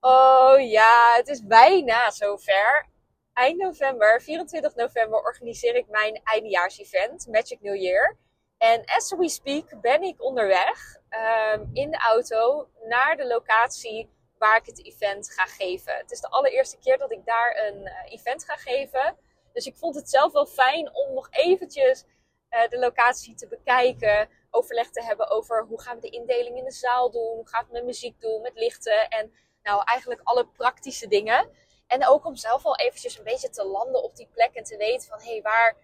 Oh ja, het is bijna zover. Eind november, 24 november, organiseer ik mijn eindejaars-event, Magic New Year. En as we speak ben ik onderweg um, in de auto naar de locatie waar ik het event ga geven. Het is de allereerste keer dat ik daar een uh, event ga geven. Dus ik vond het zelf wel fijn om nog eventjes uh, de locatie te bekijken. Overleg te hebben over hoe gaan we de indeling in de zaal doen. Hoe gaat het met muziek doen, met lichten. En nou, eigenlijk alle praktische dingen. En ook om zelf al eventjes een beetje te landen op die plek en te weten van hé, hey, waar,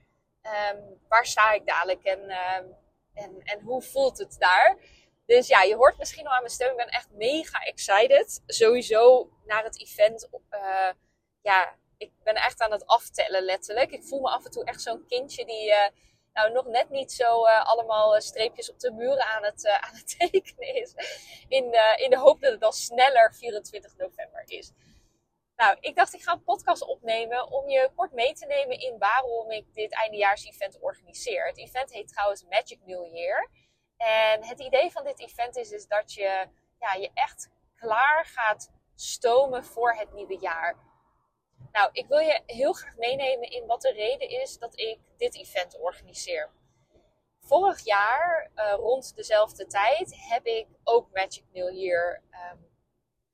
um, waar sta ik dadelijk en, um, en, en hoe voelt het daar? Dus ja, je hoort misschien al aan mijn stem, ik ben echt mega excited. Sowieso naar het event. Uh, ja, ik ben echt aan het aftellen letterlijk. Ik voel me af en toe echt zo'n kindje die uh, nou nog net niet zo uh, allemaal streepjes op de muren aan het, aan het tekenen is. In, in de hoop dat het dan sneller 24 november is. Nou, ik dacht ik ga een podcast opnemen om je kort mee te nemen in waarom ik dit eindejaars-event organiseer. Het event heet trouwens Magic New Year. En het idee van dit event is, is dat je ja, je echt klaar gaat stomen voor het nieuwe jaar. Nou, ik wil je heel graag meenemen in wat de reden is dat ik dit event organiseer. Vorig jaar, uh, rond dezelfde tijd, heb ik ook Magic New Year um,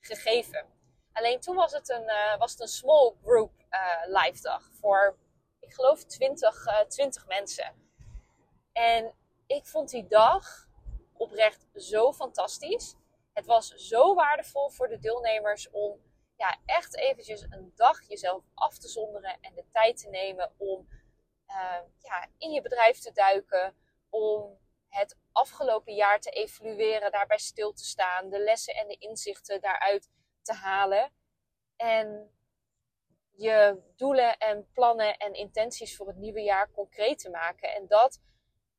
gegeven. Alleen toen was het een, uh, was het een small group uh, live dag voor, ik geloof, 20, 20 mensen. En ik vond die dag oprecht zo fantastisch. Het was zo waardevol voor de deelnemers om ja, echt eventjes een dag jezelf af te zonderen en de tijd te nemen om uh, ja, in je bedrijf te duiken, om het afgelopen jaar te evalueren, daarbij stil te staan, de lessen en de inzichten daaruit te halen. En je doelen en plannen en intenties voor het nieuwe jaar concreet te maken. En dat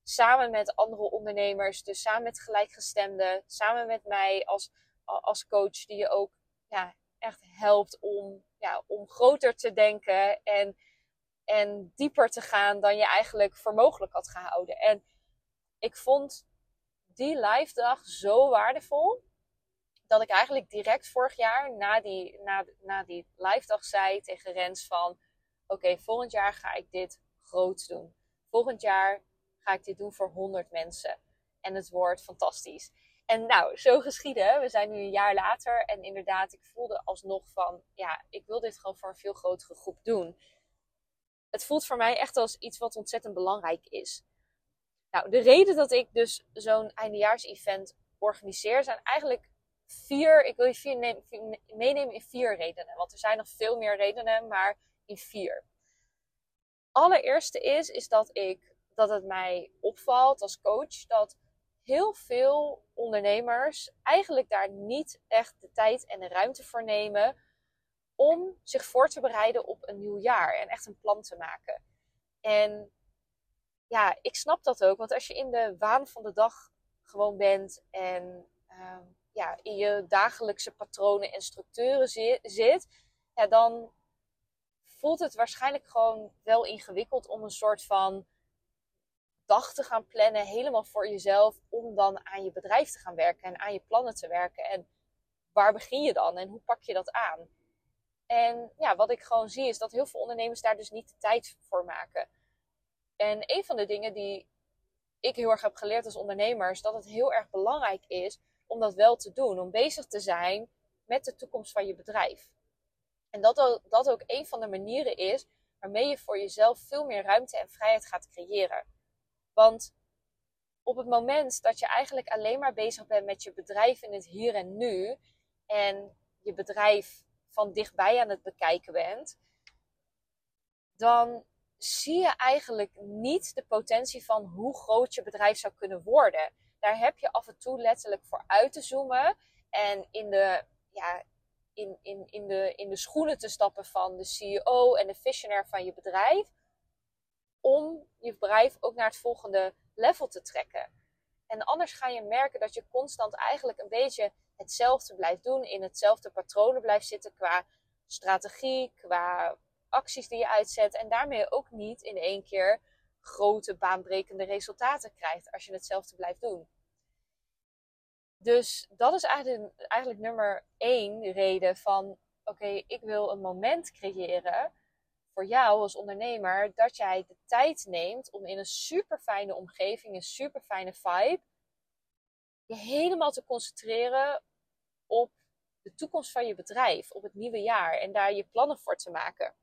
samen met andere ondernemers, dus samen met gelijkgestemden, samen met mij als, als coach, die je ook ja, echt helpt om, ja, om groter te denken en, en dieper te gaan dan je eigenlijk voor mogelijk had gehouden. En ik vond die live dag zo waardevol. Dat ik eigenlijk direct vorig jaar na die, na, na die live dag zei tegen Rens van... Oké, volgend jaar ga ik dit groot doen. Volgend jaar ga ik dit doen voor 100 mensen. En het wordt fantastisch. En nou, zo geschieden. We zijn nu een jaar later. En inderdaad, ik voelde alsnog van, ja, ik wil dit gewoon voor een veel grotere groep doen. Het voelt voor mij echt als iets wat ontzettend belangrijk is. Nou, de reden dat ik dus zo'n eindejaars-event organiseer zijn eigenlijk vier. Ik wil je vier meenemen in vier redenen. Want er zijn nog veel meer redenen, maar in vier. Allereerste is, is dat ik dat het mij opvalt als coach dat heel veel ondernemers eigenlijk daar niet echt de tijd en de ruimte voor nemen om zich voor te bereiden op een nieuw jaar en echt een plan te maken. En ja, ik snap dat ook, want als je in de waan van de dag gewoon bent en uh, ja, in je dagelijkse patronen en structuren zit, ja, dan voelt het waarschijnlijk gewoon wel ingewikkeld om een soort van dag te gaan plannen, helemaal voor jezelf, om dan aan je bedrijf te gaan werken en aan je plannen te werken. En waar begin je dan en hoe pak je dat aan? En ja, wat ik gewoon zie is dat heel veel ondernemers daar dus niet de tijd voor maken. En een van de dingen die ik heel erg heb geleerd als ondernemer is dat het heel erg belangrijk is om dat wel te doen. Om bezig te zijn met de toekomst van je bedrijf. En dat, dat ook een van de manieren is waarmee je voor jezelf veel meer ruimte en vrijheid gaat creëren. Want op het moment dat je eigenlijk alleen maar bezig bent met je bedrijf in het hier en nu en je bedrijf van dichtbij aan het bekijken bent, dan zie je eigenlijk niet de potentie van hoe groot je bedrijf zou kunnen worden. Daar heb je af en toe letterlijk voor uit te zoomen en in de, ja, in, in, in de, in de schoenen te stappen van de CEO en de visionair van je bedrijf om je bedrijf ook naar het volgende level te trekken. En anders ga je merken dat je constant eigenlijk een beetje hetzelfde blijft doen, in hetzelfde patronen blijft zitten qua strategie, qua acties die je uitzet en daarmee ook niet in één keer grote baanbrekende resultaten krijgt als je hetzelfde blijft doen. Dus dat is eigenlijk, eigenlijk nummer één reden van: oké, ik wil een moment creëren voor jou als ondernemer dat jij de tijd neemt om in een super fijne omgeving, een super fijne vibe, je helemaal te concentreren op de toekomst van je bedrijf, op het nieuwe jaar en daar je plannen voor te maken.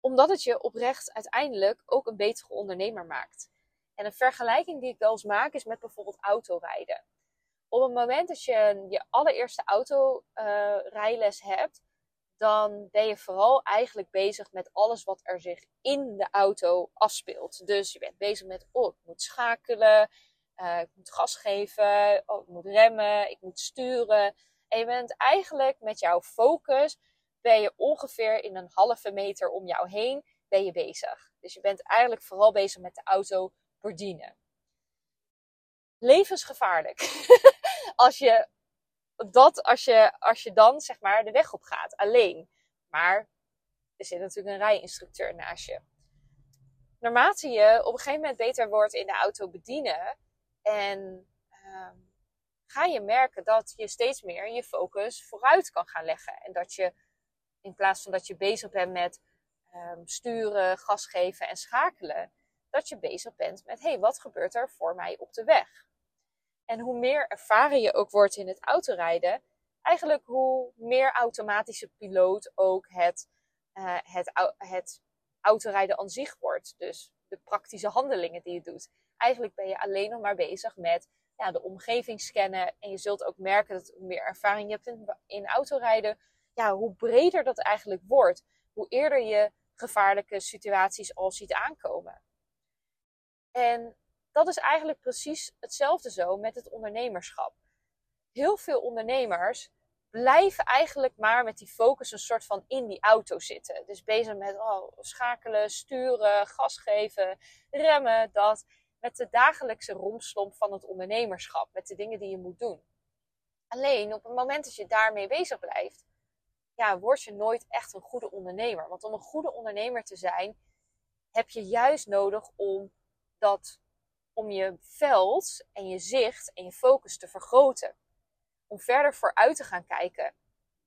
Omdat het je oprecht uiteindelijk ook een betere ondernemer maakt. En een vergelijking die ik wel eens maak is met bijvoorbeeld autorijden. Op het moment dat je je allereerste autorijles uh, hebt, dan ben je vooral eigenlijk bezig met alles wat er zich in de auto afspeelt. Dus je bent bezig met, oh, ik moet schakelen, uh, ik moet gas geven, oh, ik moet remmen, ik moet sturen. En je bent eigenlijk met jouw focus, ben je ongeveer in een halve meter om jou heen, ben je bezig. Dus je bent eigenlijk vooral bezig met de auto bedienen. Levensgevaarlijk. als je dat als je, als je dan zeg maar de weg op gaat, alleen. Maar er zit natuurlijk een rijinstructeur naast je. Naarmate je op een gegeven moment beter wordt in de auto bedienen en uh, ga je merken dat je steeds meer je focus vooruit kan gaan leggen. En dat je in plaats van dat je bezig bent met um, sturen, gas geven en schakelen, dat je bezig bent met hé, hey, wat gebeurt er voor mij op de weg? En hoe meer ervaren je ook wordt in het autorijden, eigenlijk hoe meer automatische piloot ook het, uh, het, het autorijden aan zich wordt. Dus de praktische handelingen die je doet. Eigenlijk ben je alleen nog maar bezig met ja, de omgeving scannen. En je zult ook merken dat hoe meer ervaring je hebt in, in autorijden, ja, hoe breder dat eigenlijk wordt. Hoe eerder je gevaarlijke situaties al ziet aankomen. En dat is eigenlijk precies hetzelfde zo met het ondernemerschap. Heel veel ondernemers blijven eigenlijk maar met die focus een soort van in die auto zitten. Dus bezig met oh, schakelen, sturen, gas geven, remmen, dat. Met de dagelijkse romslomp van het ondernemerschap, met de dingen die je moet doen. Alleen op het moment dat je daarmee bezig blijft, ja, word je nooit echt een goede ondernemer. Want om een goede ondernemer te zijn, heb je juist nodig om dat om je veld en je zicht en je focus te vergroten. Om verder vooruit te gaan kijken.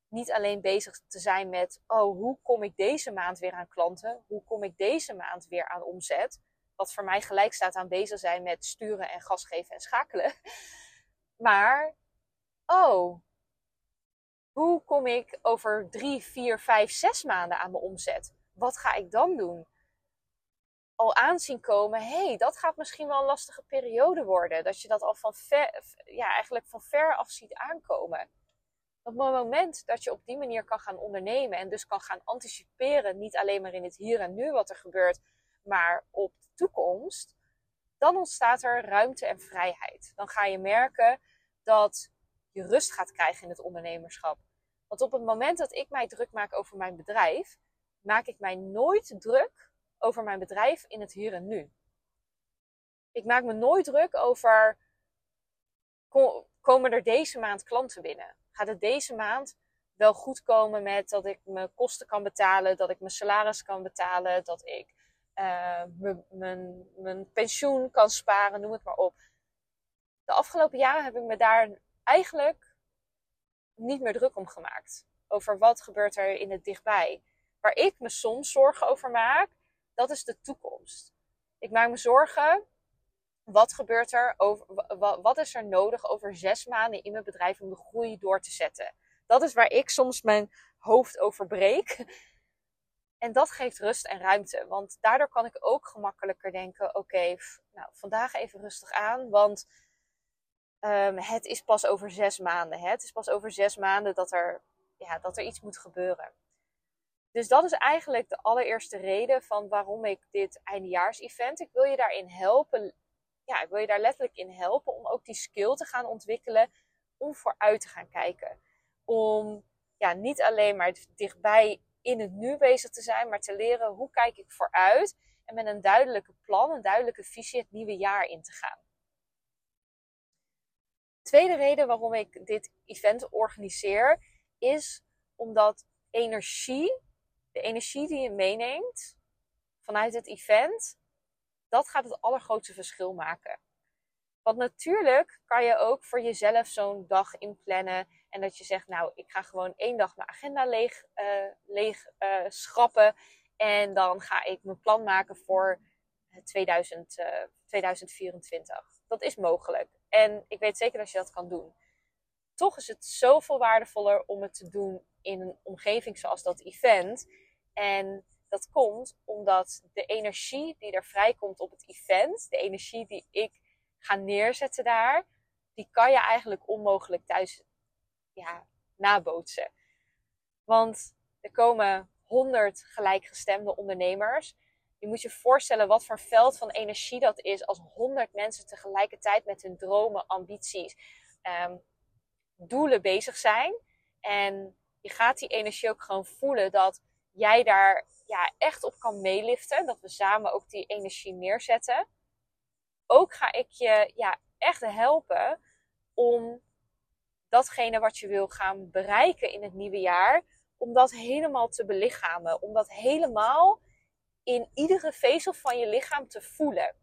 Niet alleen bezig te zijn met, oh, hoe kom ik deze maand weer aan klanten? Hoe kom ik deze maand weer aan omzet? Wat voor mij gelijk staat aan bezig zijn met sturen en gas geven en schakelen. Maar, oh, hoe kom ik over drie, vier, vijf, zes maanden aan mijn omzet? Wat ga ik dan doen? Al aanzien komen, hé, hey, dat gaat misschien wel een lastige periode worden. Dat je dat al van ver, ja, eigenlijk van ver af ziet aankomen. Op het moment dat je op die manier kan gaan ondernemen en dus kan gaan anticiperen, niet alleen maar in het hier en nu wat er gebeurt, maar op de toekomst, dan ontstaat er ruimte en vrijheid. Dan ga je merken dat je rust gaat krijgen in het ondernemerschap. Want op het moment dat ik mij druk maak over mijn bedrijf, maak ik mij nooit druk over mijn bedrijf in het hier en nu. Ik maak me nooit druk over komen er deze maand klanten binnen? Gaat het deze maand wel goed komen met dat ik mijn kosten kan betalen, dat ik mijn salaris kan betalen, dat ik mijn, mijn pensioen kan sparen, noem het maar op. De afgelopen jaren heb ik me daar eigenlijk niet meer druk om gemaakt. Over wat gebeurt er in het dichtbij. Waar ik me soms zorgen over maak, dat is de toekomst. Ik maak me zorgen. Wat gebeurt er? Over, wat is er nodig over zes maanden in mijn bedrijf om de groei door te zetten? Dat is waar ik soms mijn hoofd over breek. En dat geeft rust en ruimte. Want daardoor kan ik ook gemakkelijker denken: oké, nou, vandaag even rustig aan. Want um, het is pas over zes maanden. Hè? Het is pas over zes maanden dat er, ja, dat er iets moet gebeuren. Dus dat is eigenlijk de allereerste reden van waarom ik dit eindejaars-event. Ik wil je daarin helpen. Ja, ik wil je daar letterlijk in helpen om ook die skill te gaan ontwikkelen. Om vooruit te gaan kijken. Om ja, niet alleen maar dichtbij in het nu bezig te zijn, maar te leren hoe kijk ik vooruit. En met een duidelijke plan, een duidelijke visie het nieuwe jaar in te gaan. Tweede reden waarom ik dit event organiseer is omdat energie de energie die je meeneemt vanuit het event, dat gaat het allergrootste verschil maken. Want natuurlijk kan je ook voor jezelf zo'n dag inplannen. En dat je zegt, nou, ik ga gewoon één dag mijn agenda leeg, uh, leeg uh, schrappen. En dan ga ik mijn plan maken voor 2000, uh, 2024. Dat is mogelijk. En ik weet zeker dat je dat kan doen. Toch is het zoveel waardevoller om het te doen in een omgeving zoals dat event. En dat komt omdat de energie die er vrijkomt op het event, de energie die ik ga neerzetten daar, die kan je eigenlijk onmogelijk thuis ja, nabootsen. Want er komen honderd gelijkgestemde ondernemers. Je moet je voorstellen wat voor veld van energie dat is als honderd mensen tegelijkertijd met hun dromen, ambities, um, doelen bezig zijn. En je gaat die energie ook gewoon voelen dat jij daar ja, echt op kan meeliften. Dat we samen ook die energie neerzetten. Ook ga ik je ja, echt helpen om datgene wat je wil gaan bereiken in het nieuwe jaar, om dat helemaal te belichamen. Om dat helemaal in iedere vezel van je lichaam te voelen.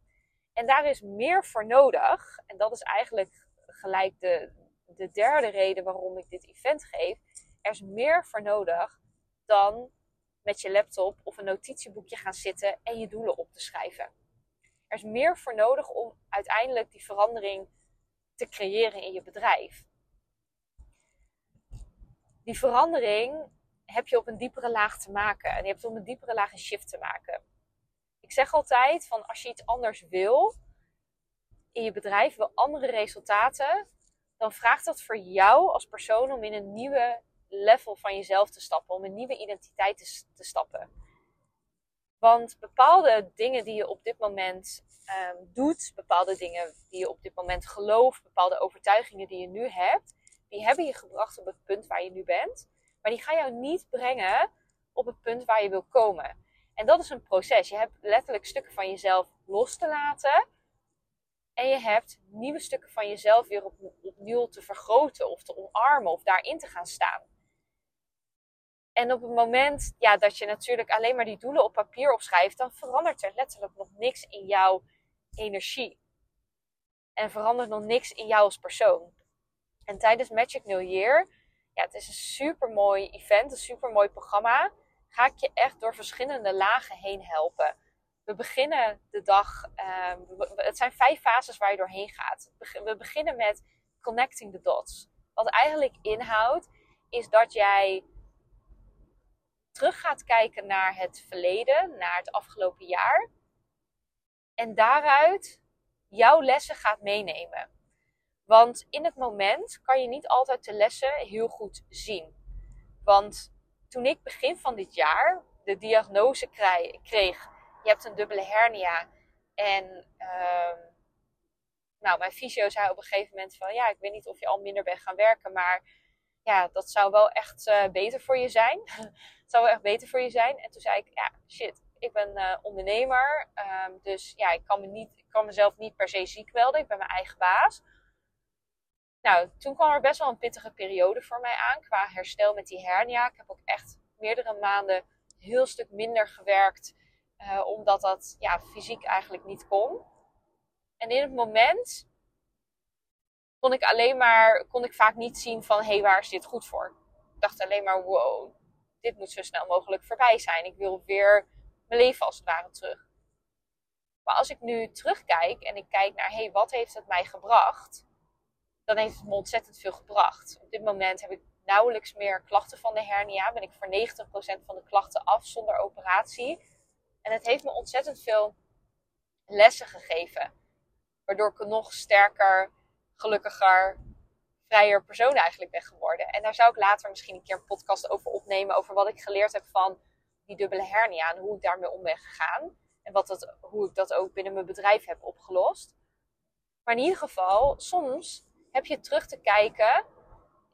En daar is meer voor nodig. En dat is eigenlijk gelijk de, de derde reden waarom ik dit event geef. Er is meer voor nodig dan met je laptop of een notitieboekje gaan zitten en je doelen op te schrijven. Er is meer voor nodig om uiteindelijk die verandering te creëren in je bedrijf. Die verandering heb je op een diepere laag te maken. En je hebt op een diepere laag een shift te maken. Ik zeg altijd van als je iets anders wil in je bedrijf, wil andere resultaten, dan vraagt dat voor jou als persoon om in een nieuwe level van jezelf te stappen, om een nieuwe identiteit te, stappen. Want bepaalde dingen die je op dit moment um, doet, bepaalde dingen die je op dit moment gelooft, bepaalde overtuigingen die je nu hebt, die hebben je gebracht op het punt waar je nu bent. Maar die gaan jou niet brengen op het punt waar je wil komen. En dat is een proces. Je hebt letterlijk stukken van jezelf los te laten. En je hebt nieuwe stukken van jezelf weer op, opnieuw te vergroten of te omarmen of daarin te gaan staan. En op het moment ja, dat je natuurlijk alleen maar die doelen op papier opschrijft, dan verandert er letterlijk nog niks in jouw energie. En verandert nog niks in jou als persoon. En tijdens Magic New Year, ja, het is een super mooi event, een super mooi programma, ga ik je echt door verschillende lagen heen helpen. We beginnen de dag, uh, het zijn vijf fases waar je doorheen gaat. We beginnen met connecting the dots. Wat eigenlijk inhoudt, is dat jij terug gaat kijken naar het verleden, naar het afgelopen jaar. En daaruit jouw lessen gaat meenemen. Want in het moment kan je niet altijd de lessen heel goed zien. Want toen ik begin van dit jaar de diagnose kreeg, je hebt een dubbele hernia. En uh, nou, mijn fysio zei op een gegeven moment van ja, ik weet niet of je al minder bent gaan werken, maar ja, dat zou wel echt uh, beter voor je zijn. het zou wel echt beter voor je zijn. En toen zei ik, ja, shit, ik ben uh, ondernemer. Um, dus ja, ik kan, me niet, ik kan mezelf niet per se ziek melden. Ik ben mijn eigen baas. Nou, toen kwam er best wel een pittige periode voor mij aan qua herstel met die hernia. Ik heb ook echt meerdere maanden heel stuk minder gewerkt. Uh, omdat dat ja, fysiek eigenlijk niet kon. En in het moment kon ik alleen maar, kon ik vaak niet zien van, hé, hey, waar is dit goed voor? Ik dacht alleen maar, wow, dit moet zo snel mogelijk voorbij zijn. Ik wil weer mijn leven als het ware terug. Maar als ik nu terugkijk en ik kijk naar, hé, hey, wat heeft het mij gebracht? Dan heeft het me ontzettend veel gebracht. Op dit moment heb ik nauwelijks meer klachten van de hernia. Ben ik voor 90% van de klachten af zonder operatie. En het heeft me ontzettend veel lessen gegeven. Waardoor ik nog sterker gelukkiger, vrijer persoon eigenlijk ben geworden. En daar zou ik later misschien een keer een podcast over opnemen. Over wat ik geleerd heb van die dubbele hernia. En hoe ik daarmee om ben gegaan. En wat dat, hoe ik dat ook binnen mijn bedrijf heb opgelost. Maar in ieder geval, soms heb je terug te kijken.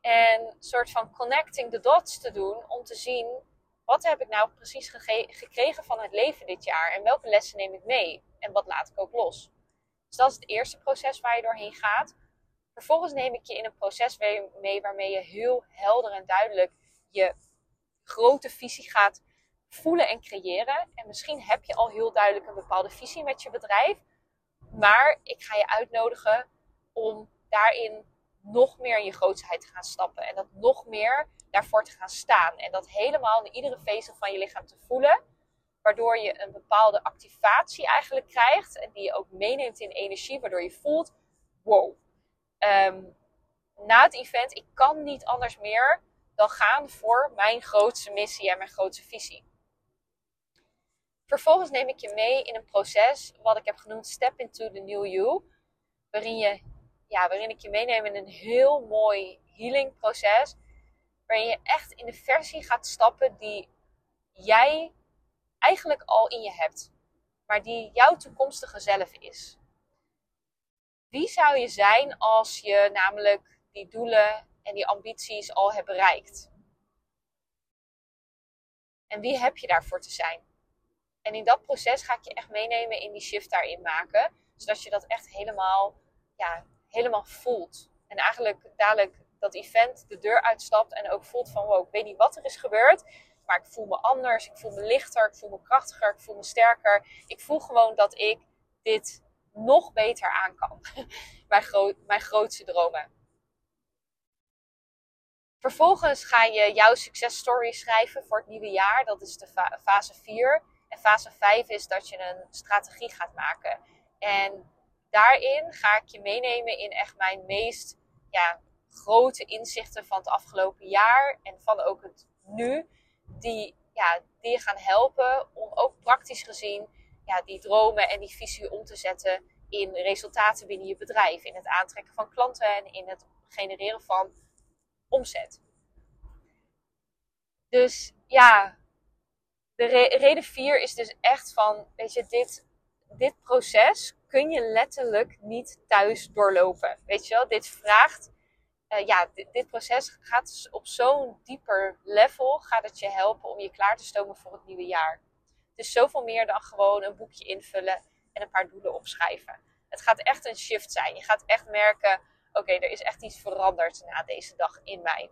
En een soort van connecting the dots te doen. Om te zien, wat heb ik nou precies gekregen van het leven dit jaar? En welke lessen neem ik mee? En wat laat ik ook los? Dus dat is het eerste proces waar je doorheen gaat. Vervolgens neem ik je in een proces mee waarmee je heel helder en duidelijk je grote visie gaat voelen en creëren. En misschien heb je al heel duidelijk een bepaalde visie met je bedrijf. Maar ik ga je uitnodigen om daarin nog meer in je grootheid te gaan stappen. En dat nog meer daarvoor te gaan staan. En dat helemaal in iedere vezel van je lichaam te voelen. Waardoor je een bepaalde activatie eigenlijk krijgt. En die je ook meeneemt in energie. Waardoor je voelt, wow. Ehm, na het event, ik kan niet anders meer dan gaan voor mijn grootste missie en mijn grootste visie. Vervolgens neem ik je mee in een proces wat ik heb genoemd Step into the New You. Waarin, je, ja, waarin ik je meeneem in een heel mooi healing proces. Waarin je echt in de versie gaat stappen die jij eigenlijk al in je hebt. Maar die jouw toekomstige zelf is. Wie zou je zijn als je namelijk die doelen en die ambities al hebt bereikt? En wie heb je daarvoor te zijn? En in dat proces ga ik je echt meenemen in die shift daarin maken. Zodat je dat echt helemaal, ja, helemaal voelt. En eigenlijk dadelijk dat event de deur uitstapt en ook voelt van wow, ik weet niet wat er is gebeurd. Maar ik voel me anders, ik voel me lichter, ik voel me krachtiger, ik voel me sterker. Ik voel gewoon dat ik dit nog beter aan kan. mijn, mijn grootste dromen. Vervolgens ga je jouw successtory schrijven voor het nieuwe jaar. Dat is de fase 4. En fase 5 is dat je een strategie gaat maken. En daarin ga ik je meenemen in echt mijn meest ja, grote inzichten van het afgelopen jaar. En van ook het nu. Die, ja, die je gaan helpen om ook praktisch gezien ja, die dromen en die visie om te zetten in resultaten binnen je bedrijf. In het aantrekken van klanten en in het genereren van omzet. Dus ja, de reden 4 is dus echt van, weet je, dit, dit proces kun je letterlijk niet thuis doorlopen. Weet je wel, dit vraagt, uh, ja, dit, proces gaat dus op zo'n dieper level, gaat het je helpen om je klaar te stomen voor het nieuwe jaar. Is zoveel meer dan gewoon een boekje invullen en een paar doelen opschrijven. Het gaat echt een shift zijn. Je gaat echt merken, oké, er is echt iets veranderd na deze dag in mij.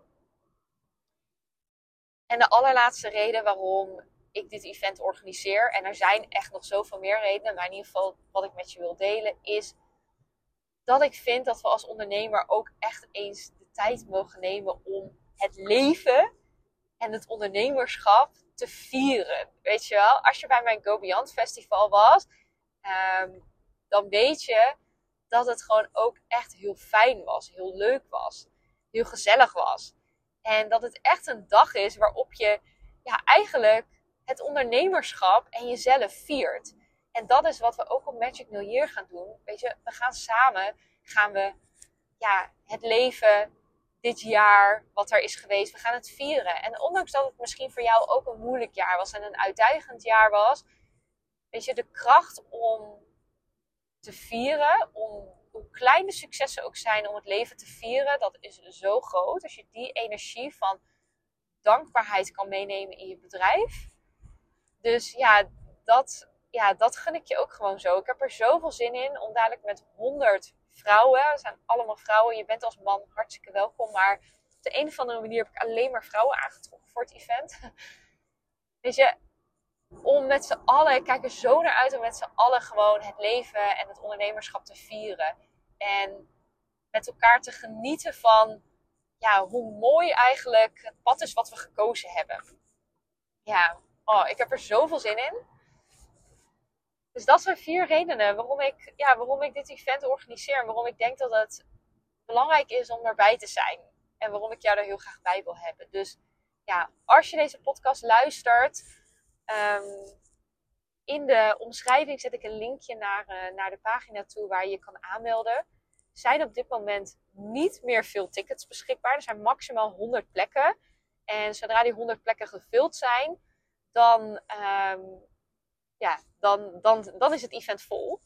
En de allerlaatste reden waarom ik dit event organiseer, en er zijn echt nog zoveel meer redenen, maar in ieder geval wat ik met je wil delen, is dat ik vind dat we als ondernemer ook echt eens de tijd mogen nemen om het leven en het ondernemerschap te vieren. Weet je wel, als je bij mijn Go Festival was, ehm, dan weet je dat het gewoon ook echt heel fijn was, heel leuk was, heel gezellig was. En dat het echt een dag is waarop je ja, eigenlijk het ondernemerschap en jezelf viert. En dat is wat we ook op Magic New gaan doen. Weet je, we gaan samen, gaan we ja, het leven dit jaar, wat er is geweest, we gaan het vieren. En ondanks dat het misschien voor jou ook een moeilijk jaar was en een uitdagend jaar was, weet je, de kracht om te vieren, om hoe kleine successen ook zijn om het leven te vieren, dat is zo groot. Als je die energie van dankbaarheid kan meenemen in je bedrijf. Dus ja, dat, ja, dat gun ik je ook gewoon zo. Ik heb er zoveel zin in om dadelijk met 100 vrouwen, we zijn allemaal vrouwen, je bent als man hartstikke welkom, maar op de een of andere manier heb ik alleen maar vrouwen aangetrokken voor het event. Weet je, om met z'n allen, ik kijk er zo naar uit om met z'n allen gewoon het leven en het ondernemerschap te vieren. En met elkaar te genieten van ja, hoe mooi eigenlijk het pad is wat we gekozen hebben. Ja, oh, ik heb er zoveel zin in. Dus dat zijn vier redenen waarom ik, ja, waarom ik dit event organiseer. En waarom ik denk dat het belangrijk is om erbij te zijn. En waarom ik jou er heel graag bij wil hebben. Dus ja, als je deze podcast luistert, Um, in de omschrijving zet ik een linkje naar, uh, naar de pagina toe waar je je kan aanmelden. Zijn op dit moment niet meer veel tickets beschikbaar. Er zijn maximaal 100 plekken. En zodra die 100 plekken gevuld zijn, dan, um, ja, dan, dan, dan is het event vol.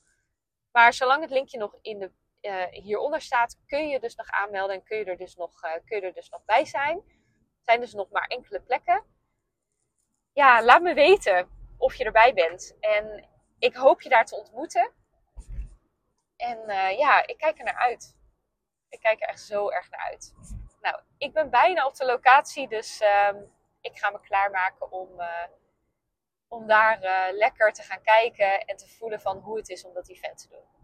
Maar zolang het linkje nog in de, uh, hieronder staat, kun je dus nog aanmelden en kun je er dus nog, uh, kun je er dus nog bij zijn. Er zijn dus nog maar enkele plekken ja, laat me weten of je erbij bent. En ik hoop je daar te ontmoeten. En uh, ja, ik kijk er naar uit. Ik kijk er echt zo erg naar uit. Nou, ik ben bijna op de locatie, dus uh, ik ga me klaarmaken om, uh, om daar uh, lekker te gaan kijken en te voelen van hoe het is om dat event te doen.